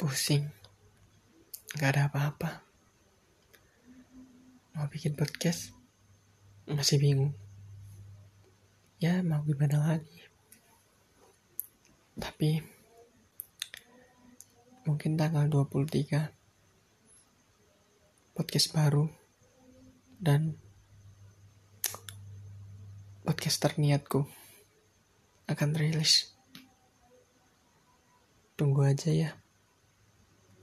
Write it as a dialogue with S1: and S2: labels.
S1: pusing, nggak ada apa-apa. Mau bikin podcast, masih bingung. Ya mau gimana lagi. Tapi mungkin tanggal 23 podcast baru dan podcast terniatku akan rilis. Tunggu aja ya.